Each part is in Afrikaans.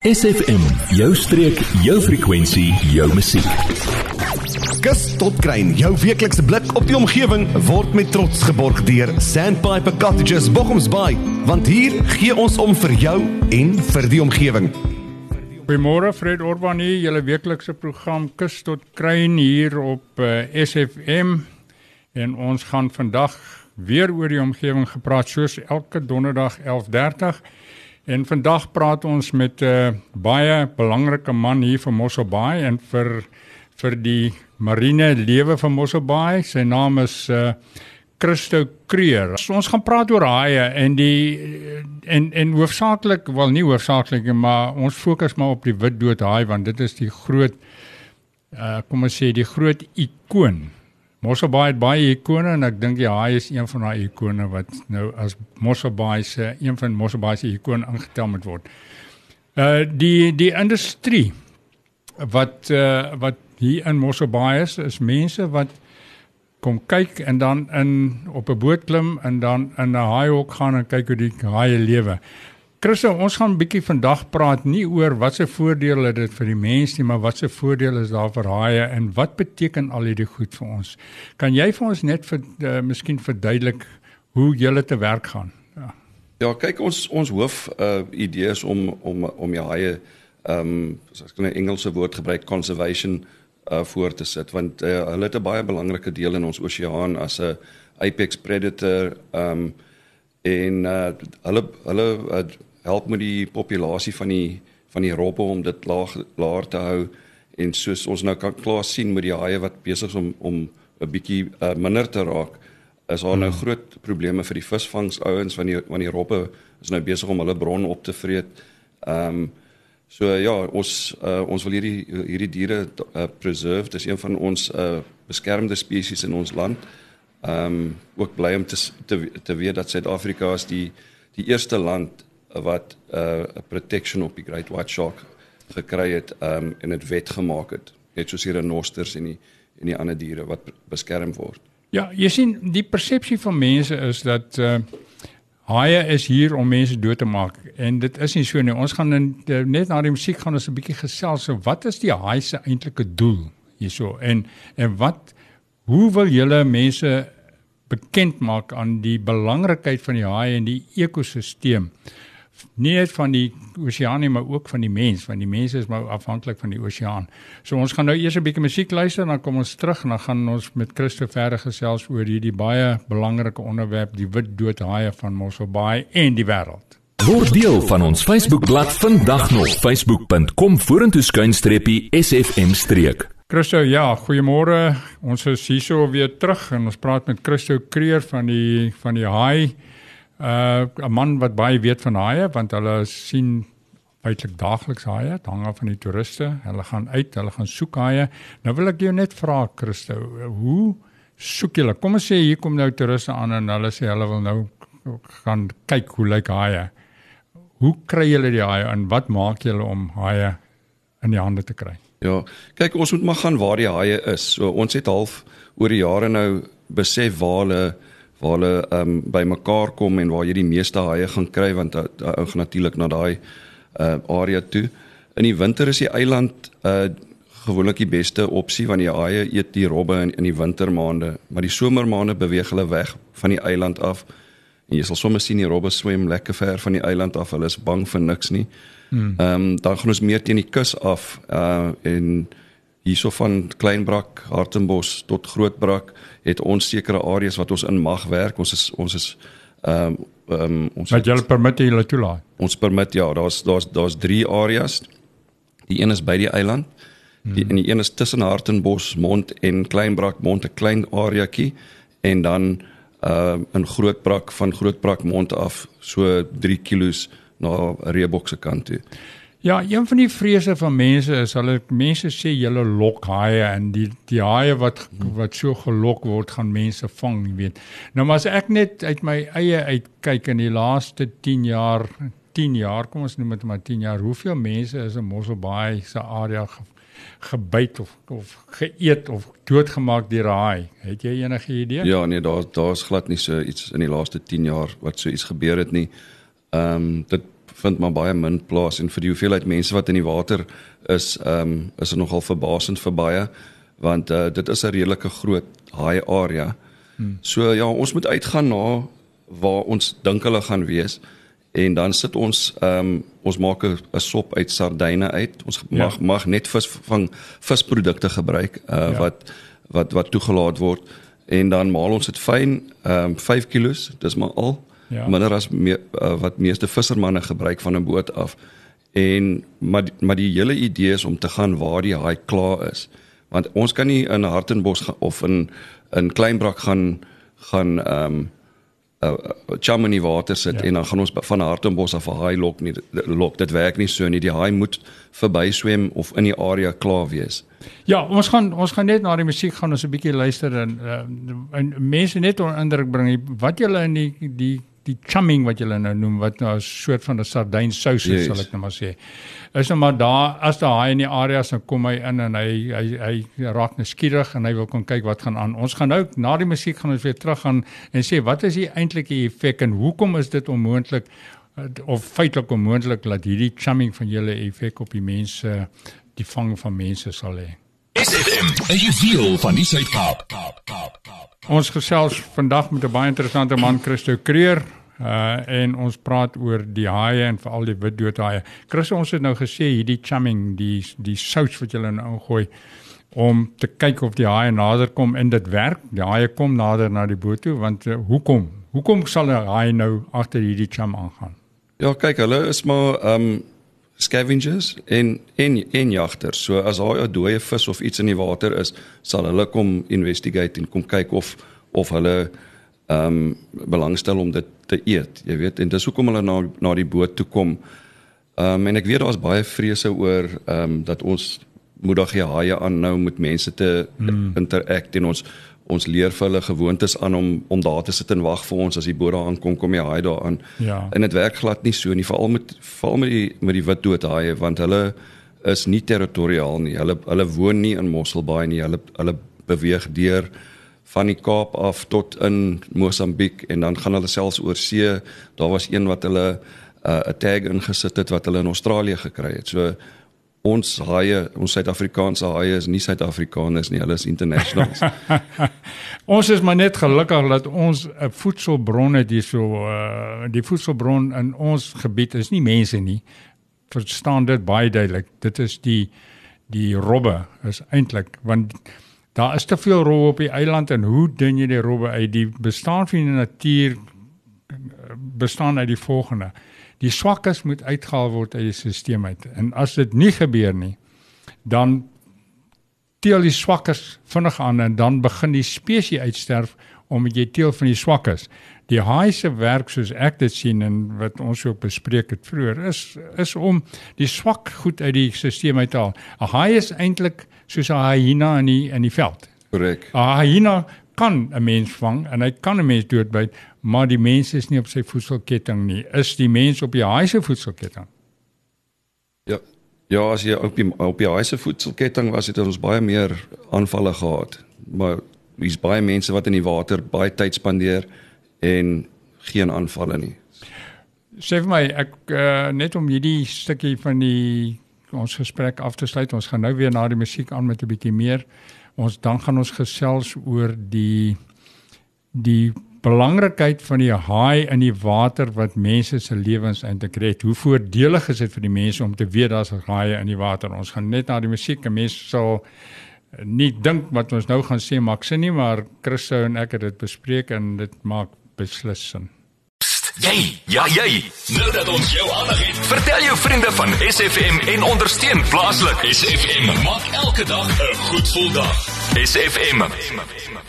SFM, jou streek, jou frekwensie, jou musiek. Kus tot kruin, jou weeklikse blik op die omgewing word met trots geborg deur Sandpiper Cottages Bochumsbaai, want hier gee ons om vir jou en vir die omgewing. Goeiemôre Fred Orban hier, julle weeklikse program Kus tot kruin hier op uh, SFM en ons gaan vandag weer oor die omgewing gepraat soos elke donderdag 11:30 En vandag praat ons met 'n uh, eh, baie belangrike man hier vir Mossel Bay en vir vir die marine lewe van Mossel Bay. Sy naam is uh Christo Kreer. So, ons gaan praat oor haie en die en en hoofsaaklik, wel nie hoofsaaklik nie, maar ons fokus maar op die wit dood haai want dit is die groot uh kom ons sê die groot ikoon Mosselbaai het baie ikone en ek dink die haai is een van daai ikone wat nou as Mosselbaai se een van Mosselbaai se ikone aangetel moet word. Uh die die industrie wat uh wat hier in Mosselbaai is, is mense wat kom kyk en dan in op 'n boot klim en dan in 'n haaihok gaan en kyk hoe die haie lewe. Christo, ons gaan 'n bietjie vandag praat nie oor wat se voordele het dit vir die mens nie, maar wat se voordele is daar vir haie en wat beteken al hierdie goed vir ons? Kan jy vir ons net vir uh, miskien verduidelik hoe julle te werk gaan? Ja. Ja, kyk ons ons hoof uh idee is om om om die haie ehm um, as ek 'n Engelse woord gebruik conservation uh voor te sit want uh, hulle het 'n baie belangrike deel in ons oseaan as 'n apex predator ehm um, en uh hulle hulle uh, help met die populasie van die van die robbe om dit laag laer te hou en soos ons nou kan klaar sien met die haie wat besig is om om 'n bietjie uh, minder te raak is daar nou hmm. groot probleme vir die visvangs ouens van die van die robbe is nou besig om hulle bron op te vreet. Ehm um, so ja, ons uh, ons wil hierdie hierdie diere uh, preserve. Dit is een van ons uh, beskermde spesies in ons land. Ehm um, ook bly om te te, te weet dat Suid-Afrika is die die eerste land wat 'n uh, protection op die great white shark gekry het um, en dit wet gemaak het net soos hier in Nosters en die en die ander diere wat beskerm word. Ja, jy sien die persepsie van mense is dat uh haie is hier om mense dood te maak en dit is nie so nie. Ons gaan in, net na die musiek gaan ons 'n bietjie gesels so wat is die haai se eintlike doel hierso en en wat hoe wil julle mense bekend maak aan die belangrikheid van die haai en die ekosisteem? Nie net van die oseaan nie, maar ook van die mens, want die mense is maar afhanklik van die oseaan. So ons gaan nou eers 'n bietjie musiek luister, dan kom ons terug en dan gaan ons met Christo verder gesels oor hierdie baie belangrike onderwerp, die wit dood haie van Mossel Bay en die wêreld. Word deel van ons Facebookblad vandag nog facebook.com vorentoe skuinstreepie sfm streek. Christo, ja, goeiemôre. Ons is hierso weer terug en ons praat met Christo Kreer van die van die haai uh 'n man wat baie weet van haie want hulle sien feitelik daagliks dit hang af van die toeriste. Hulle gaan uit, hulle gaan soek haie. Nou wil ek jou net vra Christo, hoe soek julle? Kom ons sê hier kom nou toeriste aan en hulle sê hulle wil nou gaan kyk hoe lyk haie. Hoe kry julle die haie en wat maak julle om haie in die hande te kry? Ja, kyk ons moet maar gaan waar die haie is. So ons het half oor die jare nou besef waar hulle waar hulle ehm um, by mekaar kom en waar jy die meeste haie gaan kry want ou gaan natuurlik na daai uh area toe. In die winter is die eiland uh gewoonlik die beste opsie want die haie eet die robbe in in die wintermaande, maar die somermaande beweeg hulle weg van die eiland af. En jy sal sommer sien die robbe swem lekker ver van die eiland af. Hulle is bang vir niks nie. Hmm. Ehm um, dan gaan ons meer teen die kus af uh en hierso van Kleinbrak, Hartenbos tot Grootbrak het ons sekere areas wat ons in mag werk. Ons is ons is ehm um, ehm um, ons Wat julle permit julle toelaat. Ons permit ja, daar's daar's daar's 3 areas. Die een is by die eiland. Die hmm. en die een is tussen Hartenbos, Mond en Kleinbrak, Mond 'n klein areaetjie en dan ehm uh, in Grootbrak van Grootbrak Mond af so 3 km na Reebok se kant toe. Ja, een van die vrese van mense is hulle mense sê julle lok haie en die die haie wat wat so gelok word gaan mense vang, jy weet. Nou maar as ek net uit my eie uitkyk in die laaste 10 jaar, 10 jaar, kom ons noem dit maar 10 jaar, hoeveel mense is in Mosselbaai se area ge, gebyt of of geëet of doodgemaak deur 'n haai? Het jy enige idee? Ja, nee, daar daar's glad nie so iets in die laaste 10 jaar wat so iets gebeur het nie. Ehm um, dit vind maar baie min plaas en vir die hoeveelheid mense wat in die water is, ehm um, is dit nogal verbasend vir baie want uh, dit is 'n redelike groot haai area. Hmm. So ja, ons moet uitgaan na waar ons dink hulle gaan wees en dan sit ons ehm um, ons maak 'n sop uit sardyne uit. Ons mag ja. mag net vis van visprodukte gebruik uh, ja. wat wat wat toegelaat word en dan maal ons dit fyn ehm um, 5 kg, dis maar al ja. minder as me, uh, wat meeste vissermanne gebruik van 'n boot af. En maar maar die hele idee is om te gaan waar die haai klaar is. Want ons kan nie in Hartenbos of in in Kleinbrak gaan gaan ehm um, uh, chum in die water sit ja. en dan gaan ons van Hartenbos af 'n haai lok nie lok dit werk nie so nie die haai moet verby swem of in die area klaar wees. Ja, ons gaan ons gaan net na die musiek gaan ons 'n bietjie luister en, uh, en mense net onder indruk bring wat julle in die die die chumming wat julle nou noem wat nou 'n soort van 'n sardynsous is yes. sal ek nou maar sê. Is nou maar daar as daar haai in die areas dan kom hy in en hy hy hy raak nou skieurig en hy wil kom kyk wat gaan aan. Ons gaan nou na die musiek gaan ons weer terug gaan en sê wat is die eintlike effek en hoekom is dit onmoontlik of feitelik onmoontlik dat hierdie chumming van julle effek op die mense die vang van mense sal hê. SFM, 'n juweel van die Suid-Kaap. Ons gesels vandag met 'n baie interessante man, Christo Kreer, uh en ons praat oor die haie en veral die wit doodhaie. Chris, ons het nou gesê hierdie chumming, die die sous wat jy nou ingooi om te kyk of die haie nader kom en dit werk. Die haie kom nader na die boot toe want uh, hoekom? Hoekom sal 'n haai nou agter hierdie chum aangaan? Ja, kyk, hulle is maar um scavengers en en en jagters. So as daar 'n dooie vis of iets in die water is, sal hulle kom investigate en kom kyk of of hulle ehm um, belangstel om dit te eet, jy weet. En dis hoekom hulle na na die boot toe kom. Ehm um, en ek weet daar's baie vrese oor ehm um, dat ons moedig die haie aan nou met mense te hmm. interact en ons ons leer vir hulle gewoontes aan om om daar te sit en wag vir ons as die boere aankom kom jy haai daar aan. Ja. En dit werk glad nie so nie veral met veral met die met die wit dood haie want hulle is nie territoriaal nie. Hulle hulle woon nie in Mosselbaai nie. Hulle hulle beweeg deur van die Kaap af tot in Mosambiek en dan gaan hulle selfs oor see. Daar was een wat hulle uh, 'n uh, tag ingesit het wat hulle in Australië gekry het. So ons haie, ons Suid-Afrikaanse haie is nie Suid-Afrikaners nie, hulle is internationals. ons is maar net gelukkig dat ons 'n voedselbron het hier so uh, die voedselbron in ons gebied is nie mense nie. Verstaan dit baie duidelik. Dit is die die robbe is eintlik want daar is te veel robbe op die eiland en hoe dun jy die robbe uit die bestaan van die natuur bestaan uit die volgende die swakkes moet uitgehaal word uit die stelsel uit. En as dit nie gebeur nie, dan teel die swakkes vinnig aan en dan begin die spesies uitsterf omdat jy teel van die swakkes. Die haai se werk soos ek dit sien en wat ons ook bespreek het vroeër is is om die swak goed uit die stelsel uit te haal. 'n Haai is eintlik soos 'n hyena in die in die veld. Korrek. 'n Hyena kan 'n mens vang en hy kan 'n mens doodbyt, maar die mens is nie op sy voedselketting nie. Is die mens op die haai se voedselketting? Ja. Ja, as jy op die op die haai se voedselketting was, het ons baie meer aanvalle gehad. Maar hier's baie mense wat in die water baie tyd spandeer en geen aanvalle nie. Sê vir my, ek uh, net om hierdie stukkie van die ons gesprek af te sluit. Ons gaan nou weer na die musiek aan met 'n bietjie meer. Ons dan gaan ons gesels oor die die belangrikheid van die haai in die water wat mense se lewens eintlik red. Hoe voordelig is dit vir die mense om te weet daar's haie in die water? Ons gaan net na die musiek en mense sal nie dink wat ons nou gaan sê maak sin nie, maar Christo en ek het dit bespreek en dit maak beslis sin. Jy, ja jy. Nou dat ons jou aandag het, vertel jou vriende van SFM en ondersteun plaaslik. SFM maak elke dag 'n goed gevoel dag. SFM.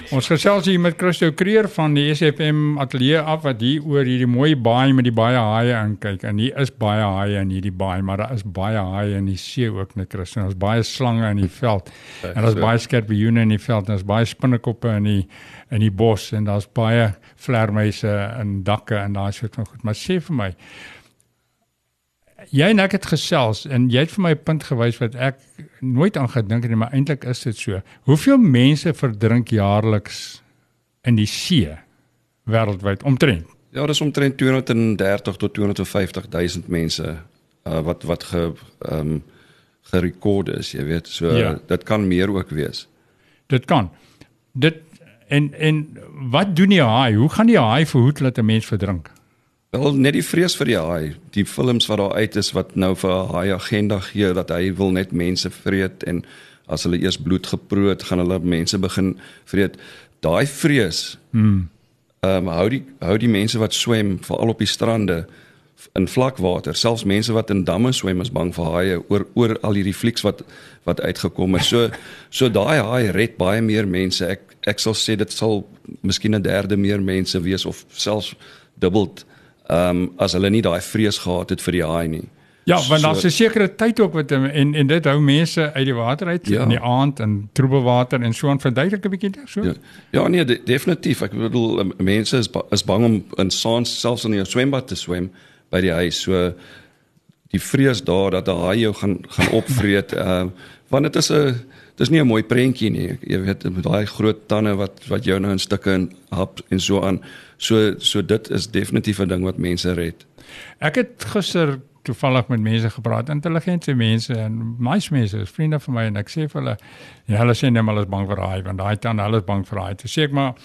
Ons gesels hier met Christo Kreer van die SFM ateljee af wat hier oor hierdie mooi baai met die baie haie aankyk. En hier is baie haie in hierdie baai, maar daar is baie haie in die see ook net Christo. Daar's baie slange in die veld. En daar's baie skorpioene in die veld. Daar's baie spinnekoppe in die in die bos en daar's baie vlermuise in dakke en daai soort van goed. Maar sê vir my jy en ek het gesels en jy het vir my 'n punt gewys wat ek nooit aan gedink het nie, maar eintlik is dit so. Hoeveel mense verdrink jaarliks in die see wêreldwyd omtrent? Ja, dis omtrent 230 tot 250 000 mense uh, wat wat ge ehm um, gerekord is, jy weet. So ja. dit kan meer ook wees. Dit kan. Dit en en wat doen die haai? Hoe gaan die haai verhoed dat 'n mens verdrink? Wel net die vrees vir die haai. Die films wat daar uit is wat nou vir 'n haai agenda gee dat hy wil net mense vreet en as hulle eers bloed geproot, gaan hulle mense begin vreet. Daai vrees. Hmm. Ehm um, hou die hou die mense wat swem veral op die strande in vlakwater, selfs mense wat in damme swem is bang vir haie oor oor al hierdie flieks wat wat uitgekom het. So so daai haai red baie meer mense. Ek ek sal sê dit sal miskien 'n derde meer mense wees of selfs dubbel ehm um, as hulle nie daai vrees gehad het vir die haai nie. Ja, want daar's 'n sekere tyd ook wat en en dit hou mense uit die water uit ja. in die aand in troebel water en so aan verduidelik 'n bietjie so. Ja, ja nee, de, definitief. Ek bedoel mense is is bang om in saans selfs in 'n swembad te swem by die huis. So die vrees daar dat 'n haai jou gaan gaan opvreet, uh want dit is 'n dis nie 'n mooi prentjie nie. Jy weet met daai groot tande wat wat jou nou in stukke en hap en so aan. So so dit is definitief 'n ding wat mense red. Ek het gister toevallig met mense gepraat, intelligente mense en meeste mense, is vriende van my en ek sê vir hulle, ja, hulle sê net maar hulle is bang vir haai want daai tande, hulle is bang vir haai. Toe sê ek maar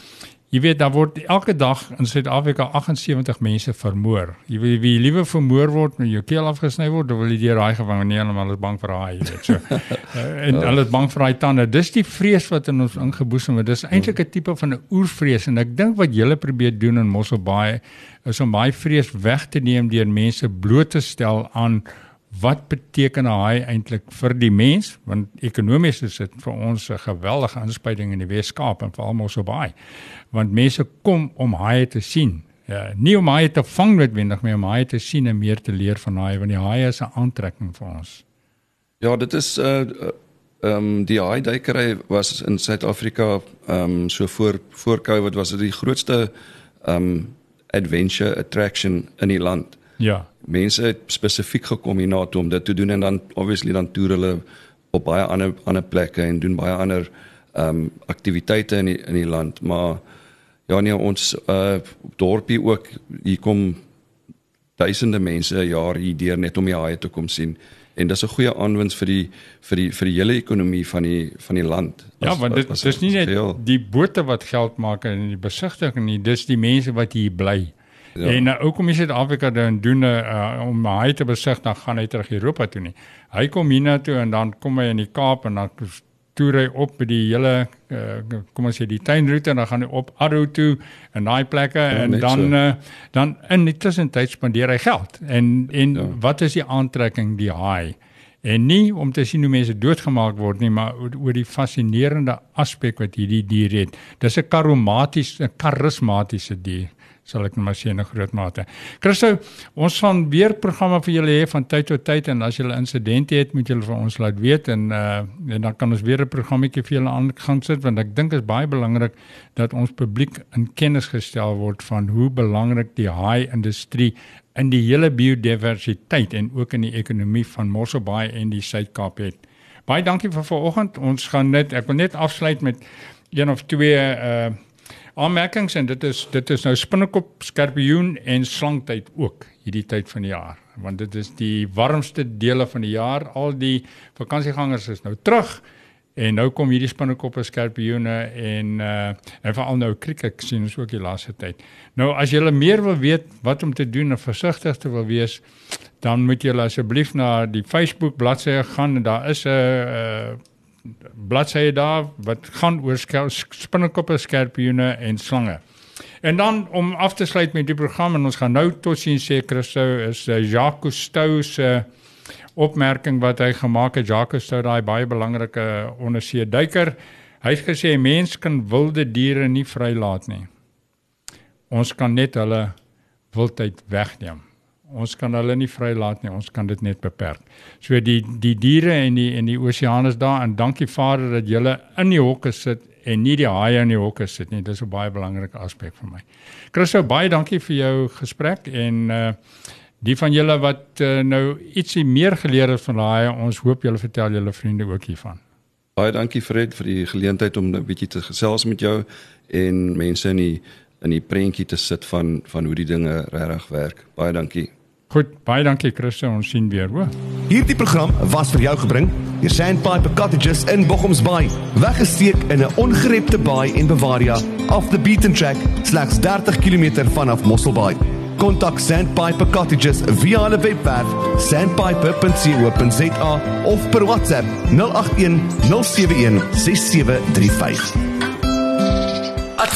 Jy weet daar word elke dag in Suid-Afrika 78 mense vermoor. Jy weet wie liewe vermoor word met jou keel afgesny word, dan wil jy deur daai gewang nee, hulle is bang vir daai, jy weet so. Eh, en hulle is bang vir daai tande. Dis die vrees wat in ons ingeboesem het. Dis eintlik 'n tipe van 'n oervrees en ek dink wat julle probeer doen in Mossel Bay is om daai vrees weg te neem deur mense bloot te stel aan wat beteken hy eintlik vir die mens want ekonomies is dit vir ons 'n geweldige inspuiting in die Weskaap en veral Mossel Bay want mense kom om haie te sien. Ja, nie om haie te vang noodwendig, maar om haie te sien en meer te leer van haie want die haie is 'n aantrekking vir ons. Ja, dit is 'n uh, uh, ehm um, die haai duikery was in Suid-Afrika ehm um, so voor voor Covid was dit die grootste ehm um, adventure attraction in die land. Ja. Mense het spesifiek gekom hier na toe om dit te doen en dan obviously dan toer hulle op baie ander ander plekke en doen baie ander ehm um, aktiwiteite in die, in die land, maar Ja nee, ons uh dorpie ook hier kom duisende mense 'n jaar hier deur net om die haie te kom sien en dis 'n goeie aanwins vir die vir die vir die hele ekonomie van die van die land. Ja, as, ja, want dit as, dis nie net die bote wat geld maak en die besigtiging nie, dis die mense wat hier bly. Ja. En nou kom jy Suid-Afrika dan doen 'n uh, om haie te besigtig, dan gaan hy terug Europa toe nie. Hy kom hiernatoe en dan kom hy in die Kaap en dan toer hy op by die hele uh, kom ons sê die tuinroete en dan gaan hy op Arrow toe en daai plekke ja, en dan so. uh, dan in die tussentyd spandeer hy geld. En en ja. wat is die aantrekking die haai? En nie om te sien hoe mense doodgemaak word nie, maar oor die fascinerende aspek wat hierdie dier het. Dis 'n karomatiese, karismatiese dier sal ek maar sê in 'n groot mate. Christo, ons gaan weer programme vir julle hê van tyd tot tyd en as julle insidente het, moet julle vir ons laat weet en uh en dan kan ons weer 'n programmetjie vir julle aan gaan sit want ek dink is baie belangrik dat ons publiek in kennis gestel word van hoe belangrik die haai industrie in die hele biodiversiteit en ook in die ekonomie van Mossel Bay en die Suid-Kaap het. Baie dankie vir vanoggend. Ons gaan net ek wil net afsluit met een of twee uh aanmerkings en dit is dit is nou spinnekop, skorpioen en slangtyd ook hierdie tyd van die jaar want dit is die warmste dele van die jaar. Al die vakansiegangers is nou terug en nou kom hierdie spinnekoppe, skorpioene en uh en veral nou kriek ek sien ons ook die laaste tyd. Nou as jy meer wil weet wat om te doen en versigtig te wil wees, dan moet jy asseblief na die Facebook bladsy gaan en daar is 'n uh bladsye daar wat gaan oor spinnekoppe, skorpioene en slange. En dan om af te sluit met die program en ons gaan nou totsiens sê Christo is uh, Jacques Cousteau se opmerking wat hy gemaak het Jacques Cousteau daai baie belangrike ondersee duiker. Hy het gesê mens kan wilde diere nie vrylaat nie. Ons kan net hulle wildheid wegneem. Ons kan hulle nie vrylaat nie, ons kan dit net beperk. So die die diere en die en die oseaan is daar en dankie Vader dat julle in die hokke sit en nie die haie in die hokke sit nie. Dis 'n baie belangrike aspek vir my. Christo, baie dankie vir jou gesprek en uh die van julle wat uh, nou ietsie meer geleer het van haie, ons hoop julle vertel julle vriende ook hiervan. Baie dankie Fred vir die geleentheid om 'n bietjie te gesels met jou en mense in die in die prentjie te sit van van hoe die dinge regtig werk. Baie dankie. Goed, baie dankie Christo, ons sien weer, hoor. Hierdie program was vir jou gebring deur Sandpiper Cottages in Bochumsbaai. Weggesteek in 'n ongerepte baai en Bavaria off the beaten track slegs 30 km vanaf Mosselbaai. Kontak Sandpiper Cottages via hulle webwerf sandpiper.co.za of per WhatsApp 081 071 6735.